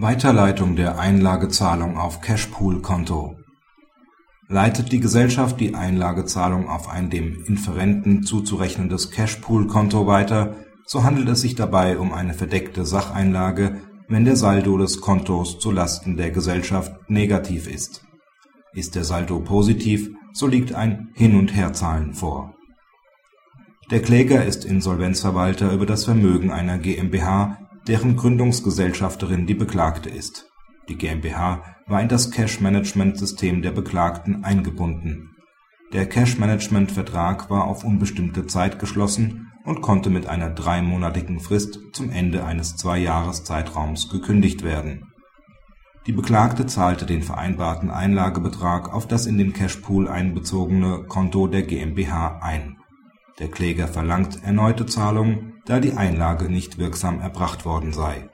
Weiterleitung der Einlagezahlung auf Cashpool-Konto Leitet die Gesellschaft die Einlagezahlung auf ein dem Inferenten zuzurechnendes Cashpool-Konto weiter, so handelt es sich dabei um eine verdeckte Sacheinlage, wenn der Saldo des Kontos zu Lasten der Gesellschaft negativ ist. Ist der Saldo positiv, so liegt ein Hin und Herzahlen vor. Der Kläger ist Insolvenzverwalter über das Vermögen einer GmbH deren Gründungsgesellschafterin die Beklagte ist. Die GmbH war in das Cash-Management-System der Beklagten eingebunden. Der Cash-Management-Vertrag war auf unbestimmte Zeit geschlossen und konnte mit einer dreimonatigen Frist zum Ende eines Zwei-Jahres-Zeitraums gekündigt werden. Die Beklagte zahlte den vereinbarten Einlagebetrag auf das in den Cashpool einbezogene Konto der GmbH ein. Der Kläger verlangt erneute Zahlung da die Einlage nicht wirksam erbracht worden sei.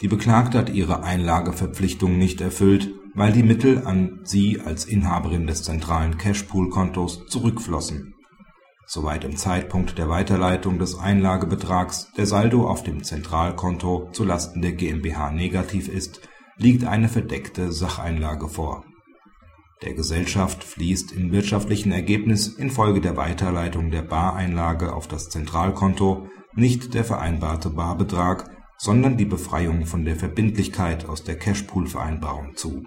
Die Beklagte hat ihre Einlageverpflichtung nicht erfüllt, weil die Mittel an sie als Inhaberin des zentralen Cashpool-Kontos zurückflossen. Soweit im Zeitpunkt der Weiterleitung des Einlagebetrags der Saldo auf dem Zentralkonto zulasten der GmbH negativ ist, liegt eine verdeckte Sacheinlage vor. Der Gesellschaft fließt im wirtschaftlichen Ergebnis infolge der Weiterleitung der Bareinlage auf das Zentralkonto nicht der vereinbarte Barbetrag, sondern die Befreiung von der Verbindlichkeit aus der Cashpool-Vereinbarung zu.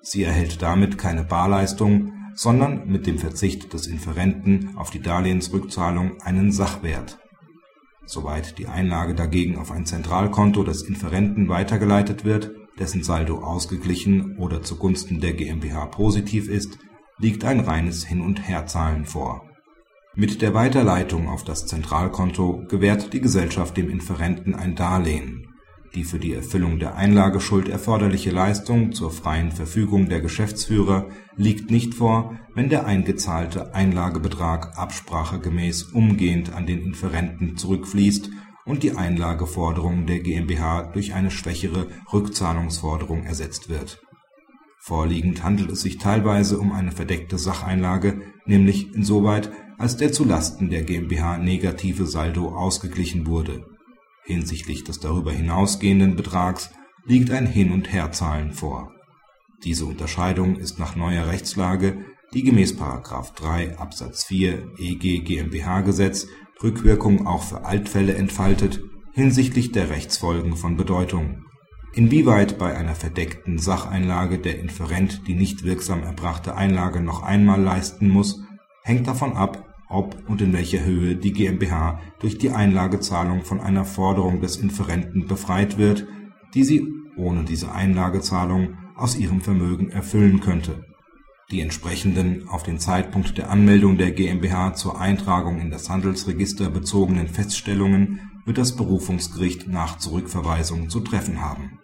Sie erhält damit keine Barleistung, sondern mit dem Verzicht des Inferenten auf die Darlehensrückzahlung einen Sachwert. Soweit die Einlage dagegen auf ein Zentralkonto des Inferenten weitergeleitet wird, dessen Saldo ausgeglichen oder zugunsten der GmbH positiv ist, liegt ein reines Hin und Herzahlen vor mit der Weiterleitung auf das Zentralkonto gewährt die Gesellschaft dem Inferenten ein Darlehen. Die für die Erfüllung der Einlageschuld erforderliche Leistung zur freien Verfügung der Geschäftsführer liegt nicht vor, wenn der eingezahlte Einlagebetrag absprachegemäß umgehend an den Inferenten zurückfließt und die Einlageforderung der GmbH durch eine schwächere Rückzahlungsforderung ersetzt wird. Vorliegend handelt es sich teilweise um eine verdeckte Sacheinlage, nämlich insoweit als der zulasten der GmbH negative Saldo ausgeglichen wurde. Hinsichtlich des darüber hinausgehenden Betrags liegt ein Hin und Herzahlen vor. Diese Unterscheidung ist nach neuer Rechtslage, die gemäß § 3 Absatz 4 EG GmbH-Gesetz Rückwirkung auch für Altfälle entfaltet, hinsichtlich der Rechtsfolgen von Bedeutung. Inwieweit bei einer verdeckten Sacheinlage der Inferent die nicht wirksam erbrachte Einlage noch einmal leisten muss hängt davon ab, ob und in welcher Höhe die GmbH durch die Einlagezahlung von einer Forderung des Inferenten befreit wird, die sie ohne diese Einlagezahlung aus ihrem Vermögen erfüllen könnte. Die entsprechenden auf den Zeitpunkt der Anmeldung der GmbH zur Eintragung in das Handelsregister bezogenen Feststellungen wird das Berufungsgericht nach Zurückverweisung zu treffen haben.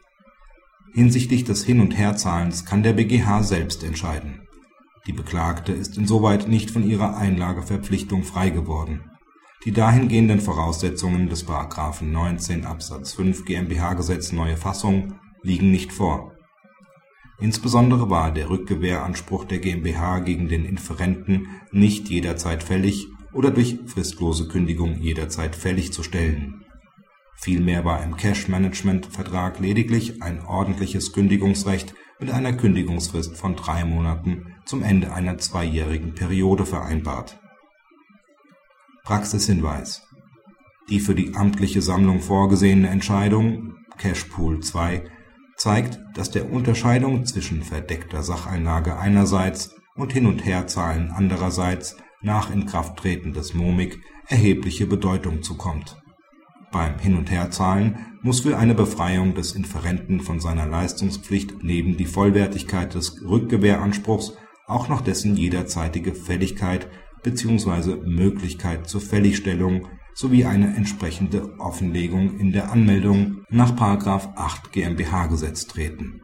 Hinsichtlich des Hin und Herzahlens kann der BGH selbst entscheiden die Beklagte ist insoweit nicht von ihrer Einlageverpflichtung frei geworden. Die dahingehenden Voraussetzungen des § 19 Absatz 5 GmbH-Gesetz (neue Fassung) liegen nicht vor. Insbesondere war der Rückgewehranspruch der GmbH gegen den Inferenten nicht jederzeit fällig oder durch fristlose Kündigung jederzeit fällig zu stellen. Vielmehr war im Cash-Management-Vertrag lediglich ein ordentliches Kündigungsrecht mit einer Kündigungsfrist von drei Monaten zum Ende einer zweijährigen Periode vereinbart. Praxishinweis Die für die amtliche Sammlung vorgesehene Entscheidung Cashpool 2 zeigt, dass der Unterscheidung zwischen verdeckter Sacheinlage einerseits und Hin und Herzahlen andererseits nach Inkrafttreten des MoMIG erhebliche Bedeutung zukommt beim Hin und Herzahlen muss für eine Befreiung des Inferenten von seiner Leistungspflicht neben die Vollwertigkeit des Rückgewehranspruchs auch noch dessen jederzeitige Fälligkeit bzw. Möglichkeit zur Fälligstellung sowie eine entsprechende Offenlegung in der Anmeldung nach § 8 GmbH-Gesetz treten